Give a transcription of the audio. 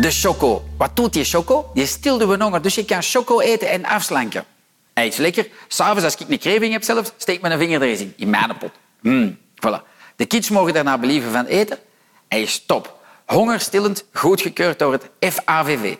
De choco. Wat doet die choco? Die stilde je honger, dus je kan choco eten en afslanken. Hij is lekker. S'avonds, als ik een craving heb zelfs, steek mijn vinger er eens in. In mijn pot. Mm, voilà. De kids mogen daarna believen van eten. Hij is top. Hongerstillend, goedgekeurd door het FAVV.